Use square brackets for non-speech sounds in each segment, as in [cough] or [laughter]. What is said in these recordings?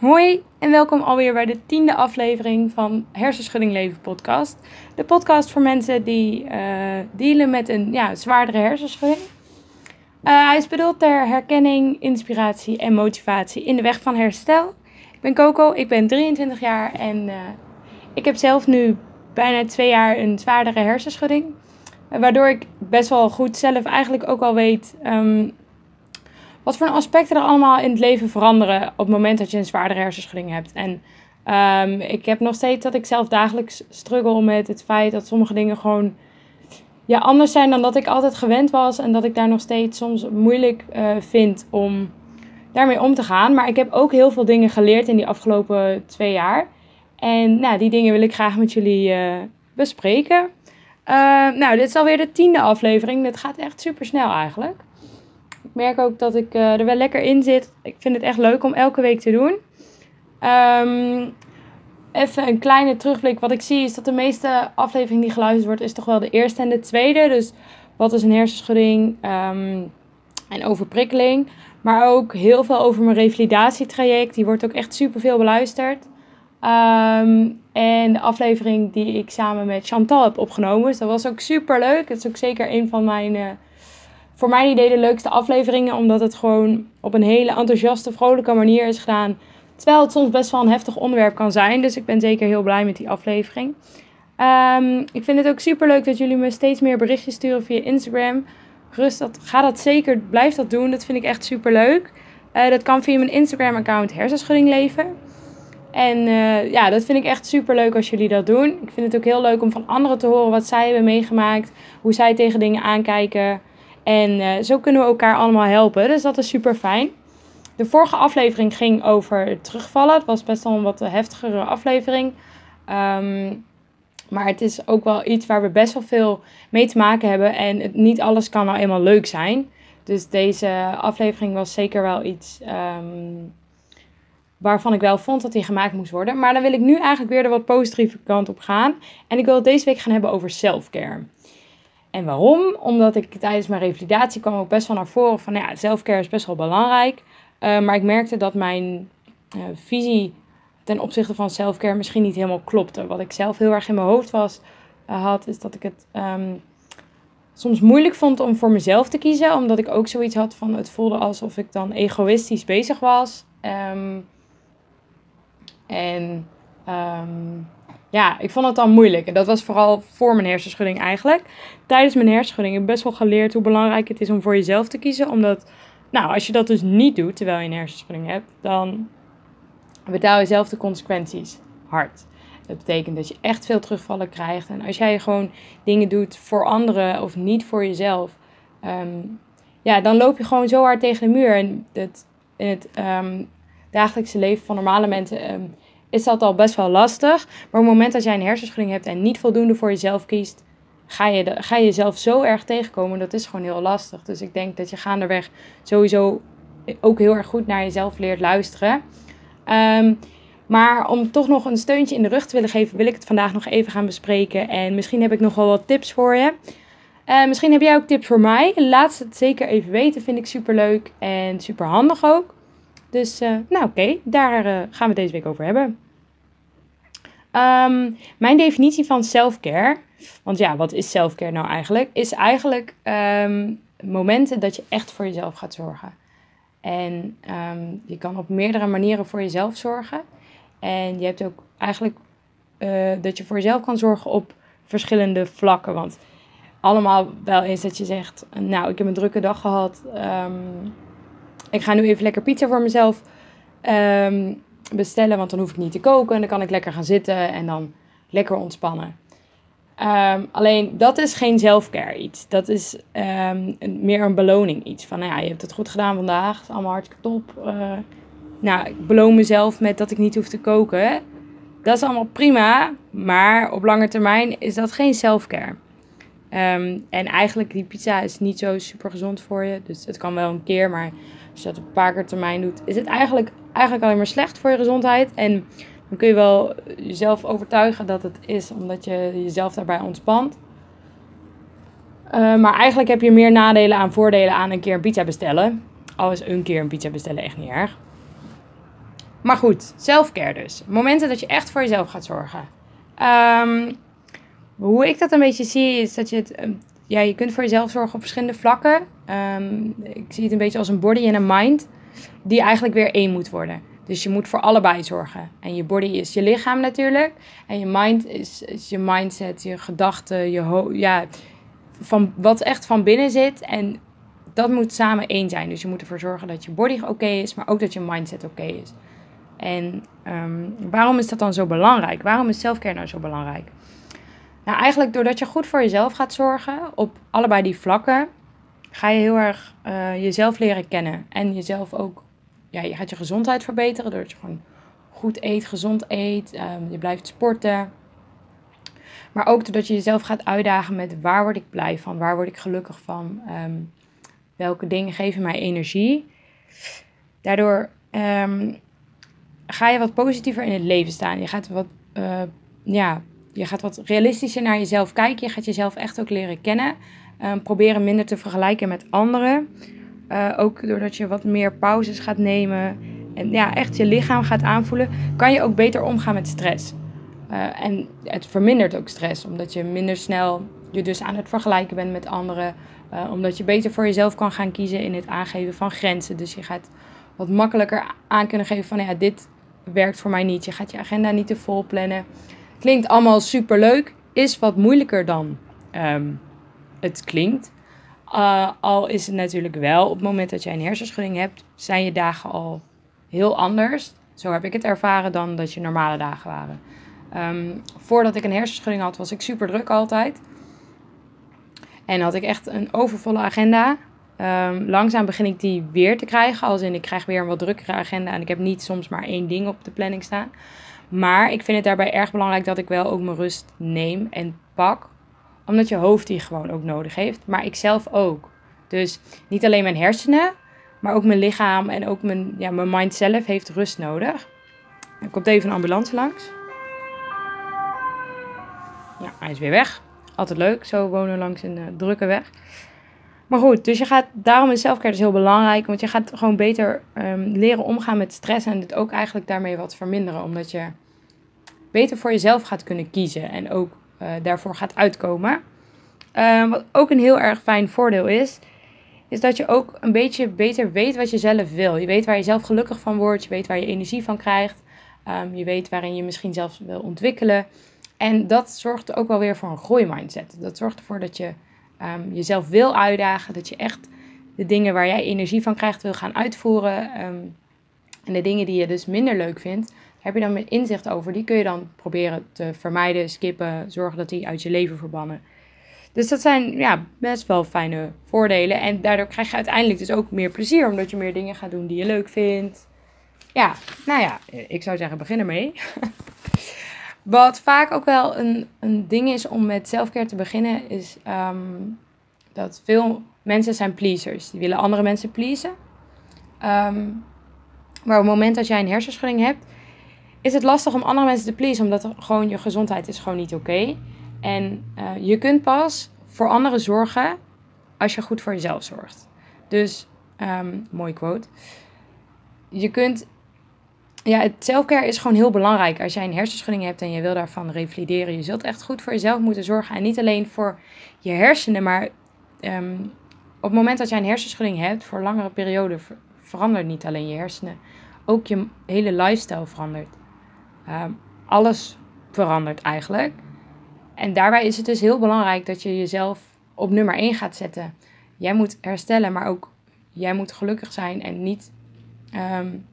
Hoi en welkom alweer bij de tiende aflevering van Hersenschudding Leven podcast. De podcast voor mensen die uh, dealen met een ja, zwaardere hersenschudding. Uh, hij is bedoeld ter herkenning, inspiratie en motivatie in de weg van herstel. Ik ben Coco, ik ben 23 jaar en uh, ik heb zelf nu bijna twee jaar een zwaardere hersenschudding. waardoor ik best wel goed zelf eigenlijk ook al weet um, wat voor aspecten er allemaal in het leven veranderen op het moment dat je een zwaardere hersenschudding hebt. En um, ik heb nog steeds dat ik zelf dagelijks struggle met het feit dat sommige dingen gewoon ja, anders zijn dan dat ik altijd gewend was. En dat ik daar nog steeds soms moeilijk uh, vind om daarmee om te gaan. Maar ik heb ook heel veel dingen geleerd in die afgelopen twee jaar. En nou, die dingen wil ik graag met jullie uh, bespreken. Uh, nou, dit is alweer de tiende aflevering. Dit gaat echt super snel eigenlijk. Ik merk ook dat ik uh, er wel lekker in zit. Ik vind het echt leuk om elke week te doen. Um, even een kleine terugblik. Wat ik zie is dat de meeste aflevering die geluisterd wordt, is toch wel de eerste en de tweede. Dus wat is een hersenschudding um, en overprikkeling. Maar ook heel veel over mijn revalidatietraject. Die wordt ook echt super veel beluisterd. Um, en de aflevering die ik samen met Chantal heb opgenomen. Dus dat was ook super leuk. Het is ook zeker een van mijn, uh, voor mijn idee, de leukste afleveringen. Omdat het gewoon op een hele enthousiaste, vrolijke manier is gedaan. Terwijl het soms best wel een heftig onderwerp kan zijn. Dus ik ben zeker heel blij met die aflevering. Um, ik vind het ook super leuk dat jullie me steeds meer berichtjes sturen via Instagram. Rust, dat, ga dat zeker, blijf dat doen. Dat vind ik echt super leuk. Uh, dat kan via mijn Instagram-account Hersenschudding Leven. En uh, ja, dat vind ik echt super leuk als jullie dat doen. Ik vind het ook heel leuk om van anderen te horen wat zij hebben meegemaakt. Hoe zij tegen dingen aankijken. En uh, zo kunnen we elkaar allemaal helpen. Dus dat is super fijn. De vorige aflevering ging over terugvallen. Het was best wel een wat heftigere aflevering. Um, maar het is ook wel iets waar we best wel veel mee te maken hebben. En het, niet alles kan nou eenmaal leuk zijn. Dus deze aflevering was zeker wel iets um, waarvan ik wel vond dat die gemaakt moest worden. Maar dan wil ik nu eigenlijk weer de wat positieve kant op gaan. En ik wil het deze week gaan hebben over selfcare. En waarom? Omdat ik tijdens mijn revalidatie kwam ook best wel naar voren van ja, selfcare is best wel belangrijk. Uh, maar ik merkte dat mijn uh, visie ten opzichte van selfcare misschien niet helemaal klopte. Wat ik zelf heel erg in mijn hoofd was, uh, had, is dat ik het um, soms moeilijk vond om voor mezelf te kiezen. Omdat ik ook zoiets had van het voelde alsof ik dan egoïstisch bezig was. Um, en um, ja, ik vond het dan moeilijk. En dat was vooral voor mijn hersenschudding eigenlijk. Tijdens mijn hersenschudding heb ik best wel geleerd hoe belangrijk het is om voor jezelf te kiezen. Omdat, nou, als je dat dus niet doet terwijl je een hersenschudding hebt, dan betaal je zelf de consequenties hard. Dat betekent dat je echt veel terugvallen krijgt. En als jij gewoon dingen doet voor anderen of niet voor jezelf, um, ja, dan loop je gewoon zo hard tegen de muur. En in het um, dagelijkse leven van normale mensen um, is dat al best wel lastig. Maar op het moment dat jij een hersenschudding hebt en niet voldoende voor jezelf kiest, ga je, ga je jezelf zo erg tegenkomen. Dat is gewoon heel lastig. Dus ik denk dat je gaandeweg sowieso ook heel erg goed naar jezelf leert luisteren. Um, maar om toch nog een steuntje in de rug te willen geven, wil ik het vandaag nog even gaan bespreken. En misschien heb ik nog wel wat tips voor je. Uh, misschien heb jij ook tips voor mij. Laat het zeker even weten. Vind ik super leuk en super handig ook. Dus, uh, nou oké, daar uh, gaan we deze week over hebben. Um, mijn definitie van self-care, want ja, wat is self-care nou eigenlijk? Is eigenlijk um, momenten dat je echt voor jezelf gaat zorgen. En um, je kan op meerdere manieren voor jezelf zorgen. En je hebt ook eigenlijk uh, dat je voor jezelf kan zorgen op verschillende vlakken. Want allemaal wel eens dat je zegt, nou, ik heb een drukke dag gehad. Ik ga nu even lekker pizza voor mezelf um, bestellen, want dan hoef ik niet te koken. En dan kan ik lekker gaan zitten en dan lekker ontspannen. Um, alleen dat is geen selfcare iets. Dat is um, meer een beloning iets. Van nou ja, je hebt het goed gedaan vandaag. Het is allemaal hartstikke top. Uh, nou, ik beloon mezelf met dat ik niet hoef te koken. Dat is allemaal prima. Maar op lange termijn is dat geen selfcare. Um, en eigenlijk die pizza is niet zo super gezond voor je. Dus het kan wel een keer. Maar als je dat een paar keer termijn doet, is het eigenlijk, eigenlijk alleen maar slecht voor je gezondheid. En dan kun je wel jezelf overtuigen dat het is omdat je jezelf daarbij ontspant. Uh, maar eigenlijk heb je meer nadelen aan voordelen aan een keer een pizza bestellen. Al is een keer een pizza bestellen echt niet erg. Maar goed, selfcare dus. Momenten dat je echt voor jezelf gaat zorgen. Ehm, hoe ik dat een beetje zie, is dat je het... ehm, Ja, je kunt voor jezelf zorgen op verschillende vlakken. Ehm, ik zie het een beetje als een body en een mind. Die eigenlijk weer één moet worden. Dus je moet voor allebei zorgen. En je body is je lichaam natuurlijk. En je mind is, je mindset, je gedachten, je ja, van wat echt van binnen zit. En dat moet samen één zijn. Dus je moet ervoor zorgen dat je body oké is, maar ook dat je mindset oké is. En ehm, waarom is dat dan zo belangrijk? Waarom is selfcare nou zo belangrijk? Nou, eigenlijk doordat je goed voor jezelf gaat zorgen op allebei die vlakken, ga je heel erg eh, jezelf leren kennen. En jezelf ook, ja, je gaat je gezondheid verbeteren doordat je gewoon goed eet, gezond eet, ehm, je blijft sporten. Maar ook doordat je jezelf gaat uitdagen met waar word ik blij van, waar word ik gelukkig van, ehm, welke dingen geven mij energie. Daardoor ehm, ga je wat positiever in het leven staan. Je gaat wat, eh, ja, je gaat wat realistischer naar jezelf kijken. Je gaat jezelf echt ook leren kennen. Ehm, proberen minder te vergelijken met anderen. Eh, ook doordat je wat meer pauzes gaat nemen. En ja, echt je lichaam gaat aanvoelen. Kan je ook beter omgaan met stress. Eh, en het vermindert ook stress. Omdat je minder snel je dus aan het vergelijken bent met anderen. Eh, omdat je beter voor jezelf kan gaan kiezen in het aangeven van grenzen. Dus je gaat wat makkelijker aan kunnen geven van ja, dit werkt voor mij niet. Je gaat je agenda niet te vol plannen. Klinkt allemaal super leuk. Is wat moeilijker dan ehm, het klinkt. Uh, al is het natuurlijk wel, op het moment dat jij een hersenschudding hebt, zijn je dagen al heel anders. Zo heb ik het ervaren dan dat je normale dagen waren. Um, voordat ik een hersenschudding had, was ik super druk altijd. En had ik echt een overvolle agenda. Um, langzaam begin ik die weer te krijgen. Als in, ik krijg weer een wat drukkere agenda. En ik heb niet soms maar één ding op de planning staan. Maar ik vind het daarbij erg belangrijk dat ik wel ook mijn rust neem en pak. Omdat je hoofd die gewoon ook nodig heeft. Maar ik zelf ook. Dus niet alleen mijn hersenen, maar ook mijn lichaam en ook mijn, ja, mijn mind zelf heeft rust nodig. Er komt even een ambulance langs. Ja, hij is weer weg. Altijd leuk, zo wonen langs een uh, drukke weg. Maar goed, dus je gaat, daarom is zelfcare dus heel belangrijk. Want je gaat gewoon beter um, leren omgaan met stress en het ook eigenlijk daarmee wat verminderen. Omdat je beter voor jezelf gaat kunnen kiezen en ook daarvoor gaat uitkomen. Uh, wat ook een heel erg fijn voordeel is, is dat je ook een beetje beter weet wat je zelf wil. Je weet waar je zelf gelukkig van wordt, je weet waar je energie van krijgt. Um, je weet waarin je misschien zelfs wil ontwikkelen. En dat zorgt ook wel weer voor een groeimindset. Dat zorgt ervoor dat je um, jezelf wil uitdagen. Dat je echt de dingen waar jij energie van krijgt wil gaan uitvoeren. Um, en de dingen die je dus minder leuk vindt, heb je dan inzicht over. Die kun je dan proberen te vermijden, skippen, zorgen dat die uit je leven verbannen. Dus dat zijn ja, best wel fijne voordelen. En daardoor krijg je uiteindelijk dus ook meer plezier. Omdat je meer dingen gaat doen die je leuk vindt. Ja, nou ja, ik zou zeggen begin ermee. [laughs] Wat vaak ook wel een, een ding is om met selfcare te beginnen, is um, dat veel mensen zijn pleasers. Die willen andere mensen pleasen. Um, maar op het moment dat jij een hersenschudding hebt, is het lastig om andere mensen te pleasen, omdat gewoon je gezondheid is gewoon niet oké. En uh, je kunt pas voor anderen zorgen als je goed voor jezelf zorgt. Dus, um, mooi quote. Je kunt ja, het selfcare is gewoon heel belangrijk. Als jij een hersenschudding hebt en je wil daarvan revalideren, je zult echt goed voor jezelf moeten zorgen. En niet alleen voor je hersenen, maar um, op het moment dat jij een hersenschudding hebt, voor langere periode, ver verandert niet alleen je hersenen. Ook je hele lifestyle verandert. Um, alles verandert eigenlijk. En daarbij is het dus heel belangrijk dat je jezelf op nummer 1 gaat zetten. Jij moet herstellen, maar ook jij moet gelukkig zijn en niet. Um,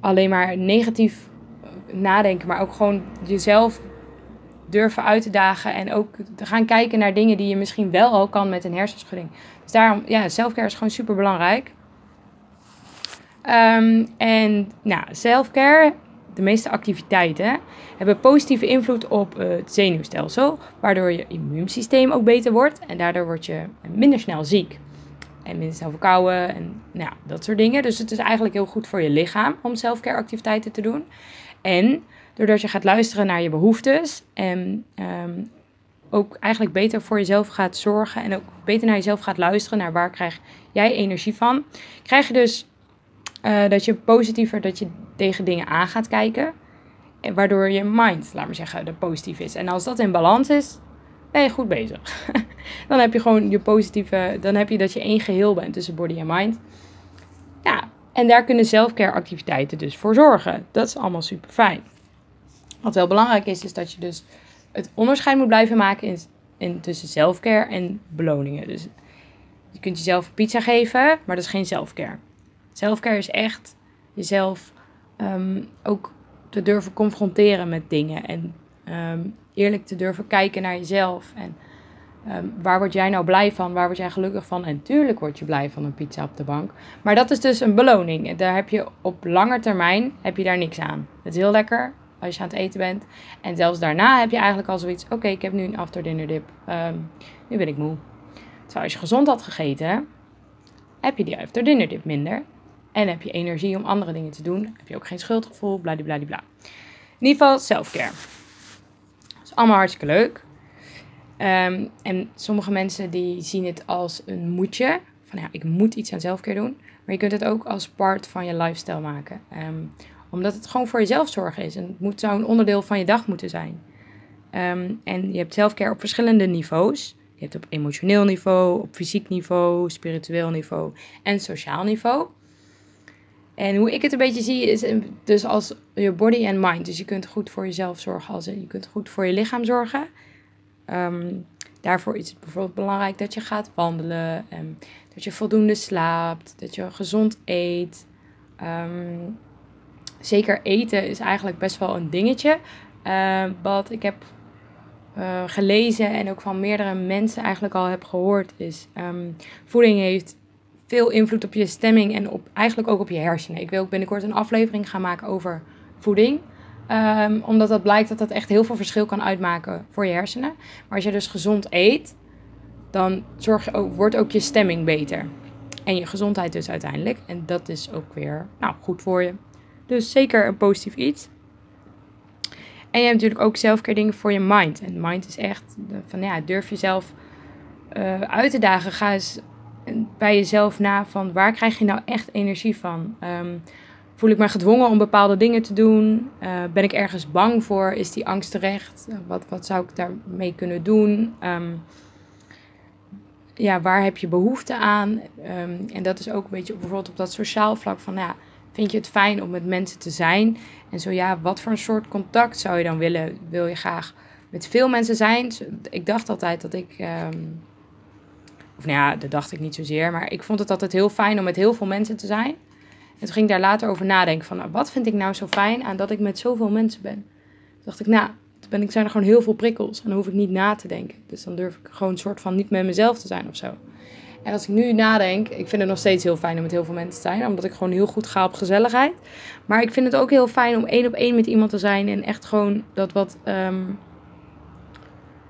alleen maar negatief nadenken, maar ook gewoon jezelf durven uit te dagen en ook te gaan kijken naar dingen die je misschien wel al kan met een hersenschudding. Dus daarom, ja, selfcare is gewoon super belangrijk. Um, en nou, selfcare, de meeste activiteiten, hebben positieve invloed op het zenuwstelsel, waardoor je immuunsysteem ook beter wordt en daardoor word je minder snel ziek en minder snel verkouden en nou, dat soort dingen. Dus het is eigenlijk heel goed voor je lichaam om selfcare activiteiten te doen. En doordat je gaat luisteren naar je behoeftes en um, ook eigenlijk beter voor jezelf gaat zorgen en ook beter naar jezelf gaat luisteren naar waar krijg jij energie van, krijg je dus uh, dat je positiever, dat je tegen dingen aan gaat kijken. En waardoor je mind, laat maar zeggen, er positief is. En als dat in balans is, ben je goed bezig. [laughs] dan heb je gewoon je positieve, dan heb je dat je één geheel bent tussen body en mind. Ja, en daar kunnen selfcare activiteiten dus voor zorgen. Dat is allemaal super fijn. Wat wel belangrijk is, is dat je dus het onderscheid moet blijven maken in, in tussen selfcare en beloningen. Dus je kunt jezelf pizza geven, maar dat is geen selfcare. Selfcare is echt jezelf um, ook te durven confronteren met dingen. En um, eerlijk te durven kijken naar jezelf. En um, waar word jij nou blij van? Waar word jij gelukkig van? En tuurlijk word je blij van een pizza op de bank. Maar dat is dus een beloning. Daar heb je op lange termijn heb je daar niks aan. Het is heel lekker als je aan het eten bent. En zelfs daarna heb je eigenlijk al zoiets. Oké, ik heb nu een after dinner dip. Nu ben ik moe. Terwijl als je gezond had gegeten, heb je die after dinner dip minder. En heb je energie om andere dingen te doen. Heb je ook geen schuldgevoel, bladibladibla. In ieder geval selfcare. Dat is allemaal hartstikke leuk. Um, en sommige mensen die zien het als een moetje. Van ja, ik moet iets aan zelfcare doen. Maar je kunt het ook als part van je lifestyle maken. Um, omdat het gewoon voor jezelf zorgen is. En het moet zo'n onderdeel van je dag moeten zijn. Um, en je hebt zelfcare op verschillende niveaus. Je hebt op emotioneel niveau, op fysiek niveau, spiritueel niveau en sociaal niveau. En hoe ik het een beetje zie is dus als je body en mind. Dus je kunt goed voor jezelf zorgen, als je kunt goed voor je lichaam zorgen. Um, daarvoor is het bijvoorbeeld belangrijk dat je gaat wandelen, um, dat je voldoende slaapt, dat je gezond eet. Um, zeker eten is eigenlijk best wel een dingetje. Uh, wat ik heb uh, gelezen en ook van meerdere mensen eigenlijk al heb gehoord, is voeding heeft veel invloed op je stemming en op, eigenlijk ook op je hersenen. Ik wil ook binnenkort een aflevering gaan maken over voeding. Um, omdat dat blijkt dat dat echt heel veel verschil kan uitmaken voor je hersenen. Maar als je dus gezond eet, dan zorg ook, wordt ook je stemming beter. En je gezondheid dus uiteindelijk. En dat is ook weer nou, goed voor je. Dus zeker een positief iets. En je hebt natuurlijk ook zelfcare dingen voor je mind. En mind is echt van ja, durf jezelf uh, uit te dagen. Ga eens bij jezelf na van waar krijg je nou echt energie van? Um, voel ik me gedwongen om bepaalde dingen te doen? Uh, ben ik ergens bang voor? Is die angst terecht? Wat, wat zou ik daarmee kunnen doen? Um, ja, waar heb je behoefte aan? Um, en dat is ook een beetje bijvoorbeeld op dat sociaal vlak van ja, vind je het fijn om met mensen te zijn? En zo ja, wat voor een soort contact zou je dan willen? Wil je graag met veel mensen zijn? Ik dacht altijd dat ik. Of nou ja, dat dacht ik niet zozeer. Maar ik vond het altijd heel fijn om met heel veel mensen te zijn. En toen ging ik daar later over nadenken van, nou, wat vind ik nou zo fijn aan dat ik met zoveel mensen ben? Toen dacht ik, nou, ben ik, zijn er gewoon heel veel prikkels en dan hoef ik niet na te denken. Dus dan durf ik gewoon een soort van niet met mezelf te zijn of zo. En als ik nu nadenk, ik vind het nog steeds heel fijn om met heel veel mensen te zijn, omdat ik gewoon heel goed ga op gezelligheid. Maar ik vind het ook heel fijn om één op één met iemand te zijn en echt gewoon dat wat um,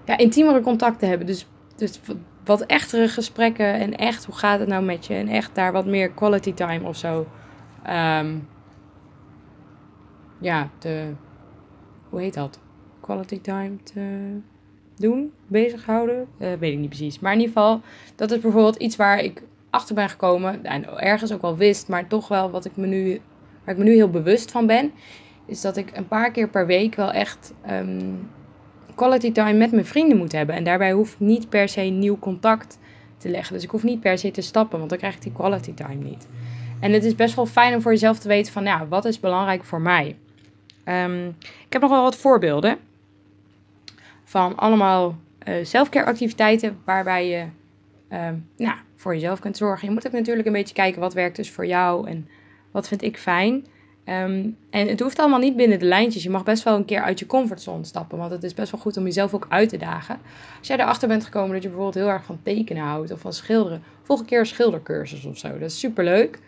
ja, intiemere contact te hebben. Dus, dus wat echtere gesprekken en echt hoe gaat het nou met je en echt daar wat meer quality time of zo. Um, ja, de, hoe heet dat? Quality time te doen, bezighouden. Uh, weet ik niet precies. Maar in ieder geval, dat is bijvoorbeeld iets waar ik achter ben gekomen. En ergens ook wel wist, maar toch wel wat ik me nu, waar ik me nu heel bewust van ben. Is dat ik een paar keer per week wel echt um, quality time met mijn vrienden moet hebben. En daarbij hoef ik niet per se nieuw contact te leggen. Dus ik hoef niet per se te stappen, want dan krijg ik die quality time niet. En het is best wel fijn om voor jezelf te weten van, ja, wat is belangrijk voor mij? Um, ik heb nog wel wat voorbeelden van allemaal uh, selfcare activiteiten waarbij je um, nou, voor jezelf kunt zorgen. Je moet ook natuurlijk een beetje kijken wat werkt dus voor jou en wat vind ik fijn. Um, en het hoeft allemaal niet binnen de lijntjes. Je mag best wel een keer uit je comfortzone stappen. Want het is best wel goed om jezelf ook uit te dagen. Als jij erachter bent gekomen dat je bijvoorbeeld heel erg van tekenen houdt of van schilderen. Volg een keer een schildercursus of zo. Dat is super leuk.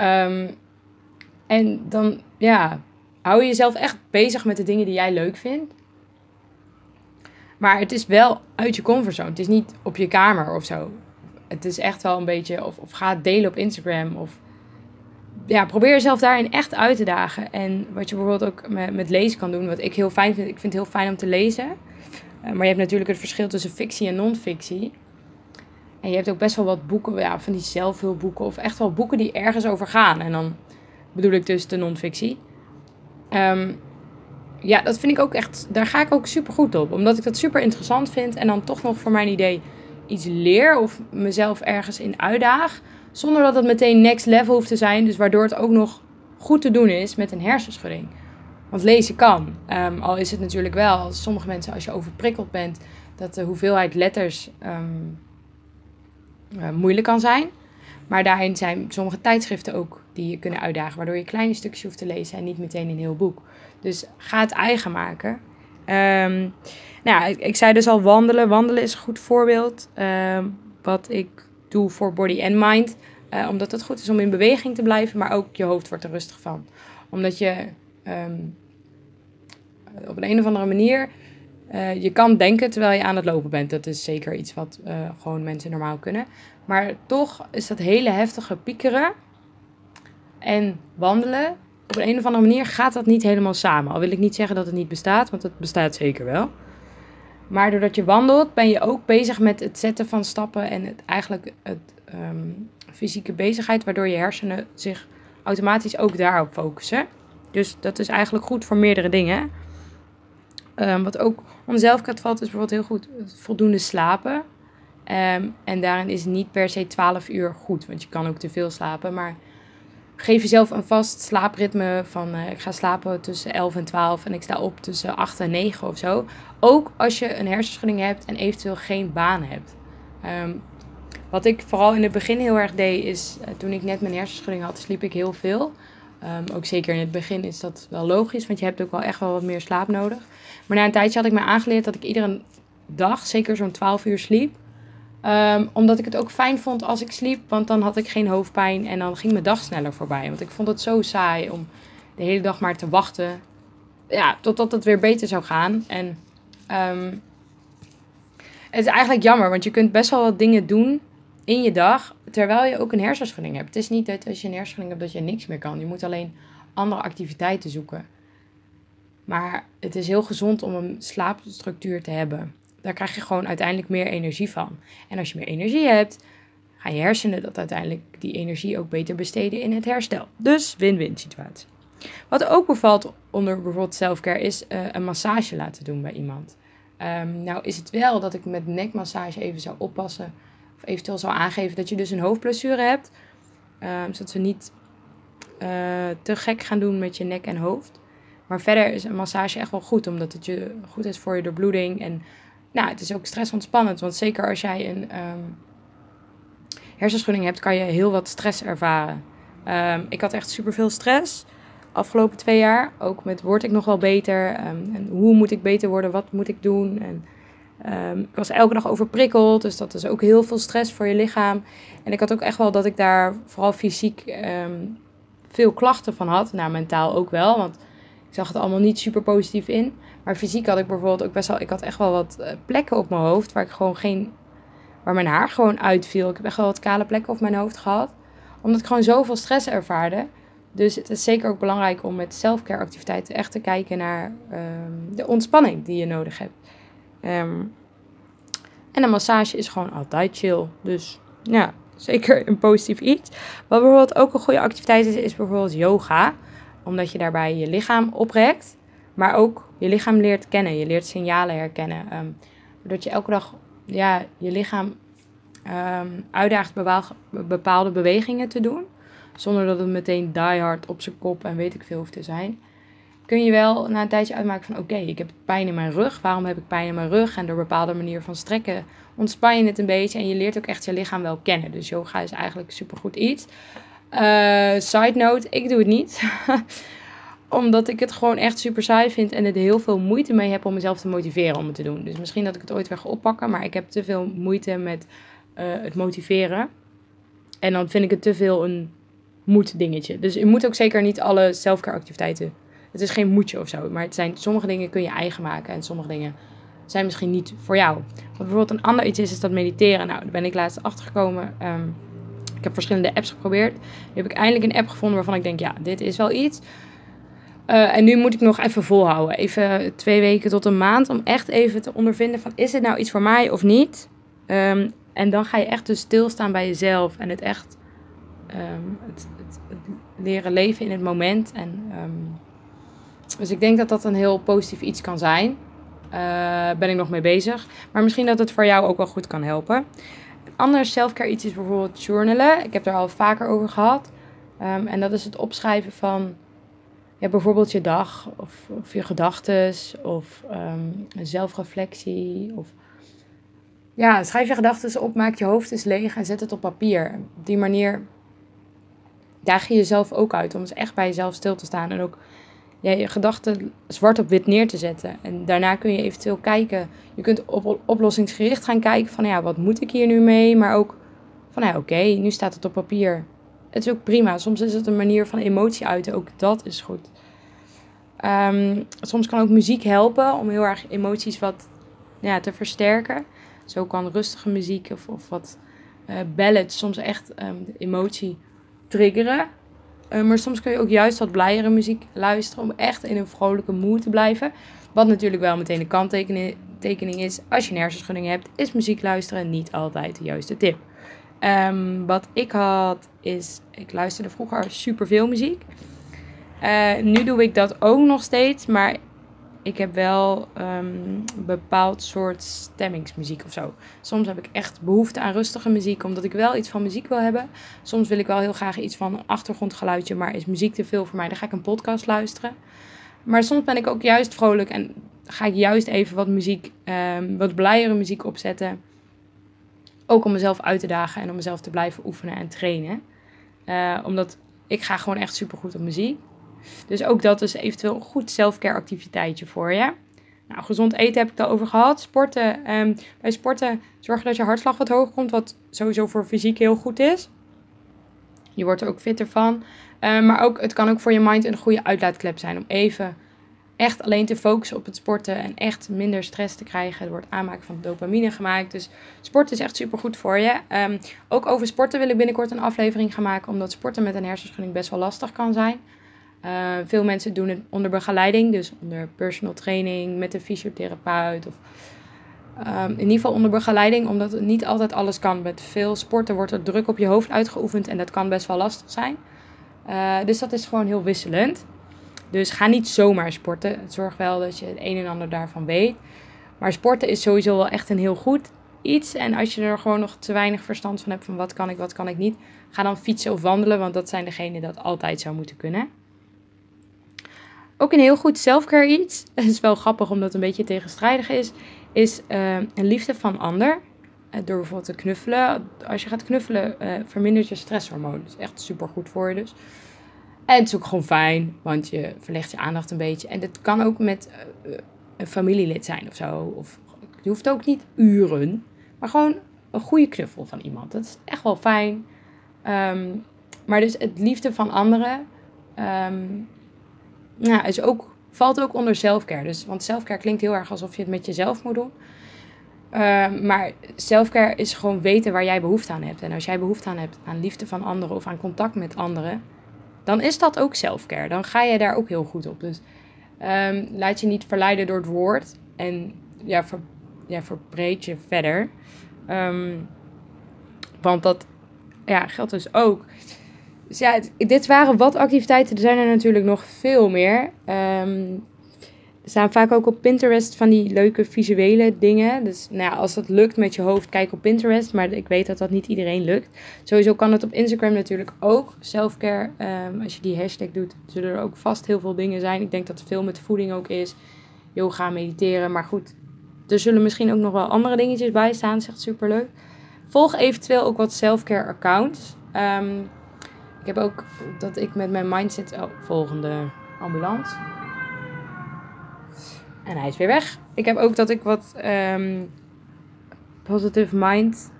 Um, en dan, ja, hou je jezelf echt bezig met de dingen die jij leuk vindt. Maar het is wel uit je comfortzone. Het is niet op je kamer of zo. Het is echt wel een beetje, of, of ga het delen op Instagram. Of ja, probeer jezelf daarin echt uit te dagen. En wat je bijvoorbeeld ook met, met lezen kan doen, wat ik heel fijn vind. Ik vind het heel fijn om te lezen. Uh, maar je hebt natuurlijk het verschil tussen fictie en non-fictie. En je hebt ook best wel wat boeken, ja, van die zelfhulpboeken. Of echt wel boeken die ergens over gaan. En dan bedoel ik dus de non-fictie. Ehm, ja, dat vind ik ook echt, daar ga ik ook super goed op. Omdat ik dat super interessant vind en dan toch nog voor mijn idee iets leer of mezelf ergens in uitdaag. Zonder dat het meteen next level hoeft te zijn. Dus waardoor het ook nog goed te doen is met een hersenschudding. Want lezen kan. Ehm, al is het natuurlijk wel, als sommige mensen, als je overprikkeld bent, dat de hoeveelheid letters ehm, eh, moeilijk kan zijn. Maar daarin zijn sommige tijdschriften ook die je kunnen uitdagen, waardoor je kleine stukjes hoeft te lezen en niet meteen een heel boek. Dus ga het eigen maken. Um, nou ja, ik, ik, zei dus al wandelen. Wandelen is een goed voorbeeld. wat ik doe voor body en mind. Uh, omdat het goed is om in beweging te blijven, maar ook je hoofd wordt er rustig van. Omdat je um, op een, een of andere manier, uh, je kan denken terwijl je aan het lopen bent. Dat is zeker iets wat gewoon mensen normaal kunnen. Maar toch is dat hele heftige piekeren en wandelen. Op een, een of andere manier gaat dat niet helemaal samen. Al wil ik niet zeggen dat het niet bestaat, want het bestaat zeker wel. Maar doordat je wandelt, ben je ook bezig met het zetten van stappen en het, eigenlijk het um, fysieke bezigheid, waardoor je hersenen zich automatisch ook daarop focussen. Dus dat is eigenlijk goed voor meerdere dingen. Um, wat ook om zelfkaart valt, is bijvoorbeeld heel goed voldoende slapen. Um, en daarin is niet per se 12 uur goed, want je kan ook te veel slapen. Maar geef jezelf een vast slaapritme van uh, ik ga slapen tussen 11 en 12 en ik sta op tussen 8 en 9 of zo. Ook als je een hersenschudding hebt en eventueel geen baan hebt. Um, wat ik vooral in het begin heel erg deed, is uh, toen ik net mijn hersenschudding had, sliep ik heel veel. Um, ook zeker in het begin is dat wel logisch, want je hebt ook wel echt wel wat meer slaap nodig. Maar na een tijdje had ik me aangeleerd dat ik iedere dag zeker zo'n 12 uur sliep. Um, omdat ik het ook fijn vond als ik sliep, want dan had ik geen hoofdpijn en dan ging mijn dag sneller voorbij. Want ik vond het zo saai om de hele dag maar te wachten ja, totdat het weer beter zou gaan. En um, het is eigenlijk jammer, want je kunt best wel wat dingen doen in je dag, terwijl je ook een hersenschudding hebt. Het is niet dat als je een hersenschudding hebt dat je niks meer kan. Je moet alleen andere activiteiten zoeken. Maar het is heel gezond om een slaapstructuur te hebben. Daar krijg je gewoon uiteindelijk meer energie van. En als je meer energie hebt, gaan je hersenen dat uiteindelijk die energie ook beter besteden in het herstel. Dus win-win situatie. Wat ook bevalt onder bijvoorbeeld selfcare is uh, een massage laten doen bij iemand. Um, nou is het wel dat ik met nekmassage even zou oppassen of eventueel zou aangeven dat je dus een hoofdblessure hebt. Um, zodat ze niet uh, te gek gaan doen met je nek en hoofd. Maar verder is een massage echt wel goed, omdat het je goed is voor je doorbloeding. En nou, het is ook stressontspannend. Want zeker als jij een um, hersenschudding hebt, kan je heel wat stress ervaren. Um, ik had echt superveel stress afgelopen twee jaar. Ook met word ik nog wel beter? en hoe moet ik beter worden? Wat moet ik doen? En ik was elke dag overprikkeld, dus dat is ook heel veel stress voor je lichaam. En ik had ook echt wel dat ik daar vooral fysiek veel klachten van had. Nou, mentaal ook wel, want ik zag het allemaal niet super positief in. Maar fysiek had ik bijvoorbeeld ook best wel, ik had echt wel wat eh, plekken op mijn hoofd waar ik gewoon geen, waar mijn haar gewoon uitviel. Ik heb echt wel wat kale plekken op mijn hoofd gehad, omdat ik gewoon zoveel stress ervaarde. Dus het is zeker ook belangrijk om met selfcare activiteiten echt te kijken naar um, de ontspanning die je nodig hebt. Um, en een massage is gewoon altijd chill. Dus ja, zeker een positief iets. Wat bijvoorbeeld ook een goede activiteit is, is bijvoorbeeld yoga. Omdat je daarbij je lichaam oprekt. Maar ook je lichaam leert kennen. Je leert signalen herkennen. Um, doordat je elke dag ja, je lichaam um, uitdaagt bepaalde bewegingen te doen. Zonder dat het meteen die hard op zijn kop en weet ik veel hoeft te zijn kun je wel na een tijdje uitmaken van oké, ik heb pijn in mijn rug. Waarom heb ik pijn in mijn rug? En door bepaalde manier van strekken ontspan je het een beetje en je leert ook echt je lichaam wel kennen. Dus yoga is eigenlijk supergoed iets. Uh, side note, ik doe het niet. [laughs] Omdat ik het gewoon echt super saai vind en er heel veel moeite mee heb om mezelf te motiveren om het te doen. Dus misschien dat ik het ooit weer ga oppakken, maar ik heb te veel moeite met uh, het motiveren. En dan vind ik het te veel een moet dingetje. Dus je moet ook zeker niet alle selfcare activiteiten het is geen moedje of zo. Maar het zijn, sommige dingen kun je eigen maken. En sommige dingen zijn misschien niet voor jou. Wat bijvoorbeeld een ander iets is, is dat mediteren. Nou, daar ben ik laatst achtergekomen. Um, ik heb verschillende apps geprobeerd. Nu heb ik eindelijk een app gevonden waarvan ik denk, ja, dit is wel iets. Uh, en nu moet ik nog even volhouden. Even twee weken tot een maand. Om echt even te ondervinden van, is dit nou iets voor mij of niet? Um, en dan ga je echt dus stilstaan bij jezelf. En het echt um, het, het, leren leven in het moment. En, um, dus ik denk dat dat een heel positief iets kan zijn. Uh, ben ik nog mee bezig. Maar misschien dat het voor jou ook wel goed kan helpen. Een ander selfcare iets is bijvoorbeeld journalen. Ik heb er al vaker over gehad. En dat is het opschrijven van ja, bijvoorbeeld je dag of, of je gedachten of een zelfreflectie. Of, ja, schrijf je gedachten op, maak je hoofd eens leeg en zet het op papier. Op die manier daag je jezelf ook uit om eens echt bij jezelf stil te staan en ook ja, je gedachten zwart op wit neer te zetten. En daarna kun je eventueel kijken. Je kunt op, oplossingsgericht gaan kijken van ja, wat moet ik hier nu mee? Maar ook van ja, oké, nu staat het op papier. Het is ook prima. Soms is het een manier van emotie uiten. Ook dat is goed. Um, soms kan ook muziek helpen om heel erg emoties wat ja, te versterken. Zo kan rustige muziek of, of wat uh, soms echt um, de emotie triggeren. Uh, maar soms kun je ook juist wat blijere muziek luisteren om echt in een vrolijke mood te blijven. Wat natuurlijk wel meteen de kanttekening is. Als je een hebt, is muziek luisteren niet altijd de juiste tip. Um, wat ik had is, ik luisterde vroeger superveel muziek. Uh, nu doe ik dat ook nog steeds, maar ik heb wel een bepaald soort stemmingsmuziek of zo. Soms heb ik echt behoefte aan rustige muziek, omdat ik wel iets van muziek wil hebben. Soms wil ik wel heel graag iets van een achtergrondgeluidje, maar is muziek te veel voor mij, dan ga ik een podcast luisteren. Maar soms ben ik ook juist vrolijk en ga ik juist even wat muziek, um, wat blijere muziek opzetten. Ook om mezelf uit te dagen en om mezelf te blijven oefenen en trainen. Uh, omdat ik ga gewoon echt super goed op muziek. Dus ook dat is eventueel een goed selfcare activiteitje voor je. Nou, gezond eten heb ik het al over gehad. Sporten. Um, bij sporten zorgen dat je hartslag wat hoger komt, wat sowieso voor fysiek heel goed is. Je wordt er ook fitter van. Um, maar ook, het kan ook voor je mind een goede uitlaatklep zijn om even echt alleen te focussen op het sporten en echt minder stress te krijgen. Er wordt aanmaken van dopamine gemaakt. Dus sport is echt super goed voor je. Um, ook over sporten wil ik binnenkort een aflevering gaan maken, omdat sporten met een hersenschudding best wel lastig kan zijn. Uh, veel mensen doen het onder begeleiding, dus onder personal training met een fysiotherapeut. Of um, in ieder geval onder begeleiding, omdat niet altijd alles kan. Met veel sporten wordt er druk op je hoofd uitgeoefend en dat kan best wel lastig zijn. Uh, dus dat is gewoon heel wisselend. Dus ga niet zomaar sporten. Zorg wel dat je het een en ander daarvan weet. Maar sporten is sowieso wel echt een heel goed iets. En als je er gewoon nog te weinig verstand van hebt van wat kan ik, wat kan ik niet, ga dan fietsen of wandelen, want dat zijn degenen dat altijd zou moeten kunnen. Ook een heel goed selfcare iets, [laughs] het is wel grappig omdat het een beetje tegenstrijdig is, is uh, een liefde van ander. Uh, door bijvoorbeeld te knuffelen. Als je gaat knuffelen, uh, vermindert je stresshormoon. Dat is echt super goed voor je dus. En het is ook gewoon fijn, want je verlegt je aandacht een beetje. En het kan ook met een familielid zijn of zo. Of, je hoeft ook niet uren, maar gewoon een goede knuffel van iemand. Dat is echt wel fijn. Um, maar dus het liefde van anderen. Um, is ook, valt ook onder selfcare. Dus, want selfcare klinkt heel erg alsof je het met jezelf moet doen. Uh, maar selfcare is gewoon weten waar jij behoefte aan hebt. En als jij behoefte aan hebt aan liefde van anderen of aan contact met anderen, dan is dat ook selfcare. Dan ga je daar ook heel goed op. Dus um, laat je niet verleiden door het woord en ja, ja verbreed je verder. Um, want dat ja, geldt dus ook dus ja, dit waren wat activiteiten. Er zijn er natuurlijk nog veel meer. Um, staan vaak ook op Pinterest van die leuke visuele dingen. Dus nou ja, als dat lukt met je hoofd, kijk op Pinterest. Maar ik weet dat dat niet iedereen lukt. Sowieso kan het op Instagram natuurlijk ook. Selfcare, um, als je die hashtag doet, zullen er ook vast heel veel dingen zijn. Ik denk dat veel met voeding ook is. Yoga, mediteren. Maar goed, er zullen misschien ook nog wel andere dingetjes bij staan. Dat is echt super leuk. Volg eventueel ook wat selfcare accounts. Um, ik heb ook dat ik met mijn mindset. Oh, volgende ambulance. En hij is weer weg. Ik heb ook dat ik wat um, positive mind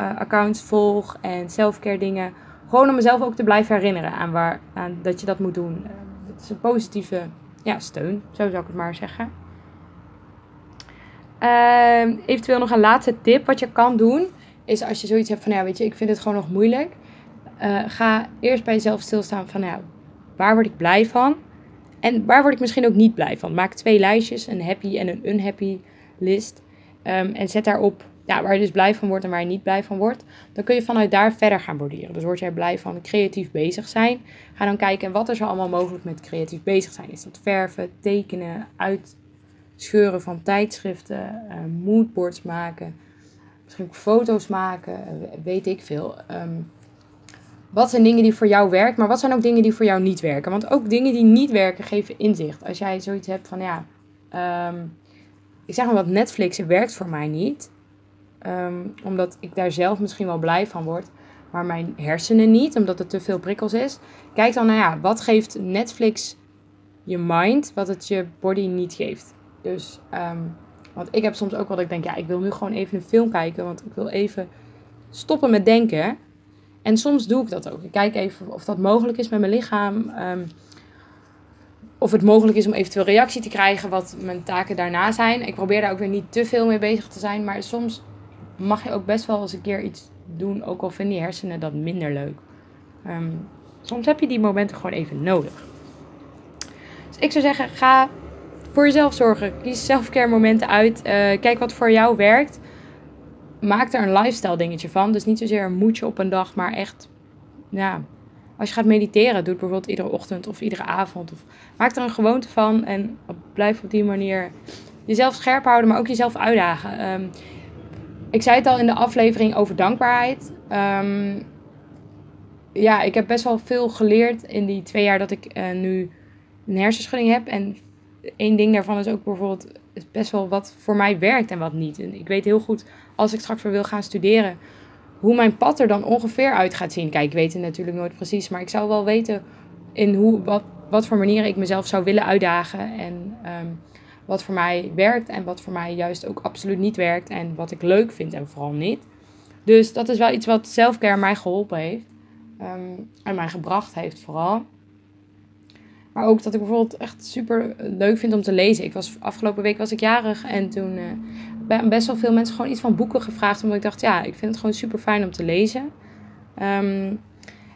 uh, accounts volg en selfcare dingen. Gewoon om mezelf ook te blijven herinneren aan, waar, aan dat je dat moet doen. Uh, het is een positieve ja, steun, zo zou ik het maar zeggen. Uh, eventueel nog een laatste tip wat je kan doen. Is als je zoiets hebt van, ja weet je, ik vind het gewoon nog moeilijk uh, ga eerst bij jezelf stilstaan van, nou, waar word ik blij van? En waar word ik misschien ook niet blij van? Maak twee lijstjes, een happy en een unhappy list. Um, en zet daarop ja, waar je dus blij van wordt en waar je niet blij van wordt. Dan kun je vanuit daar verder gaan borduren. Dus word jij blij van creatief bezig zijn. Ga dan kijken wat er allemaal mogelijk met creatief bezig zijn. Is dat verven, tekenen, uitscheuren van tijdschriften, uh, moodboards maken. Misschien ook foto's maken, weet ik veel. Ehm, wat zijn dingen die voor jou werken, maar wat zijn ook dingen die voor jou niet werken? Want ook dingen die niet werken geven inzicht. Als jij zoiets hebt van ja, ehm, ik zeg maar wat Netflix werkt voor mij niet. Ehm, omdat ik daar zelf misschien wel blij van word, maar mijn hersenen niet, omdat het te veel prikkels is. Kijk dan naar ja, wat geeft Netflix je mind, wat het je body niet geeft. Dus, um, want ik heb soms ook wel dat ik denk, ja, ik wil nu gewoon even een film kijken, want ik wil even stoppen met denken. En soms doe ik dat ook. Ik kijk even of dat mogelijk is met mijn lichaam. Um, of het mogelijk is om eventueel reactie te krijgen, wat mijn taken daarna zijn. Ik probeer daar ook weer niet te veel mee bezig te zijn. Maar soms mag je ook best wel eens een keer iets doen, ook al vinden je hersenen dat minder leuk. Um, soms heb je die momenten gewoon even nodig. Dus ik zou zeggen, ga voor jezelf zorgen. Kies selfcare momenten uit. Uh, kijk wat voor jou werkt. Maak er een lifestyle dingetje van. Dus niet zozeer een moedje op een dag, maar echt, ja, als je gaat mediteren, doe het bijvoorbeeld iedere ochtend of iedere avond. Of maak er een gewoonte van en blijf op die manier jezelf scherp houden, maar ook jezelf uitdagen. Um, ik zei het al in de aflevering over dankbaarheid. Um, ja, ik heb best wel veel geleerd in die twee jaar dat ik uh, nu een hersenschudding heb. En één ding daarvan is ook bijvoorbeeld best wel wat voor mij werkt en wat niet. En ik weet heel goed, als ik straks weer wil gaan studeren, hoe mijn pad er dan ongeveer uit gaat zien. Kijk, ik weet het natuurlijk nooit precies, maar ik zou wel weten in hoe, wat, wat voor manieren ik mezelf zou willen uitdagen. En um, wat voor mij werkt en wat voor mij juist ook absoluut niet werkt. En wat ik leuk vind en vooral niet. Dus dat is wel iets wat selfcare mij geholpen heeft. Um, en mij gebracht heeft vooral. Maar ook dat ik bijvoorbeeld echt super leuk vind om te lezen. Ik was, afgelopen week was ik jarig en toen uh, best wel veel mensen gewoon iets van boeken gevraagd. Omdat ik dacht, ja, ik vind het gewoon super fijn om te lezen. Um,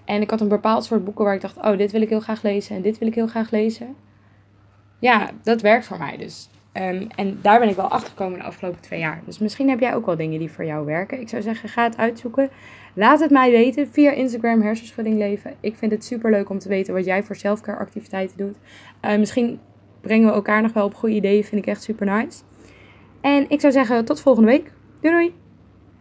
en ik had een bepaald soort boeken waar ik dacht, oh, dit wil ik heel graag lezen en dit wil ik heel graag lezen ja, dat werkt voor mij dus. Um, en daar ben ik wel achter gekomen de afgelopen twee jaar. Dus misschien heb jij ook wel dingen die voor jou werken. Ik zou zeggen, ga het uitzoeken. Laat het mij weten via Instagram Hersenschudding Leven. Ik vind het super leuk om te weten wat jij voor selfcare activiteiten doet. Uh, misschien brengen we elkaar nog wel op goede ideeën. Vind ik echt super nice. En ik zou zeggen, tot volgende week. Doei doei!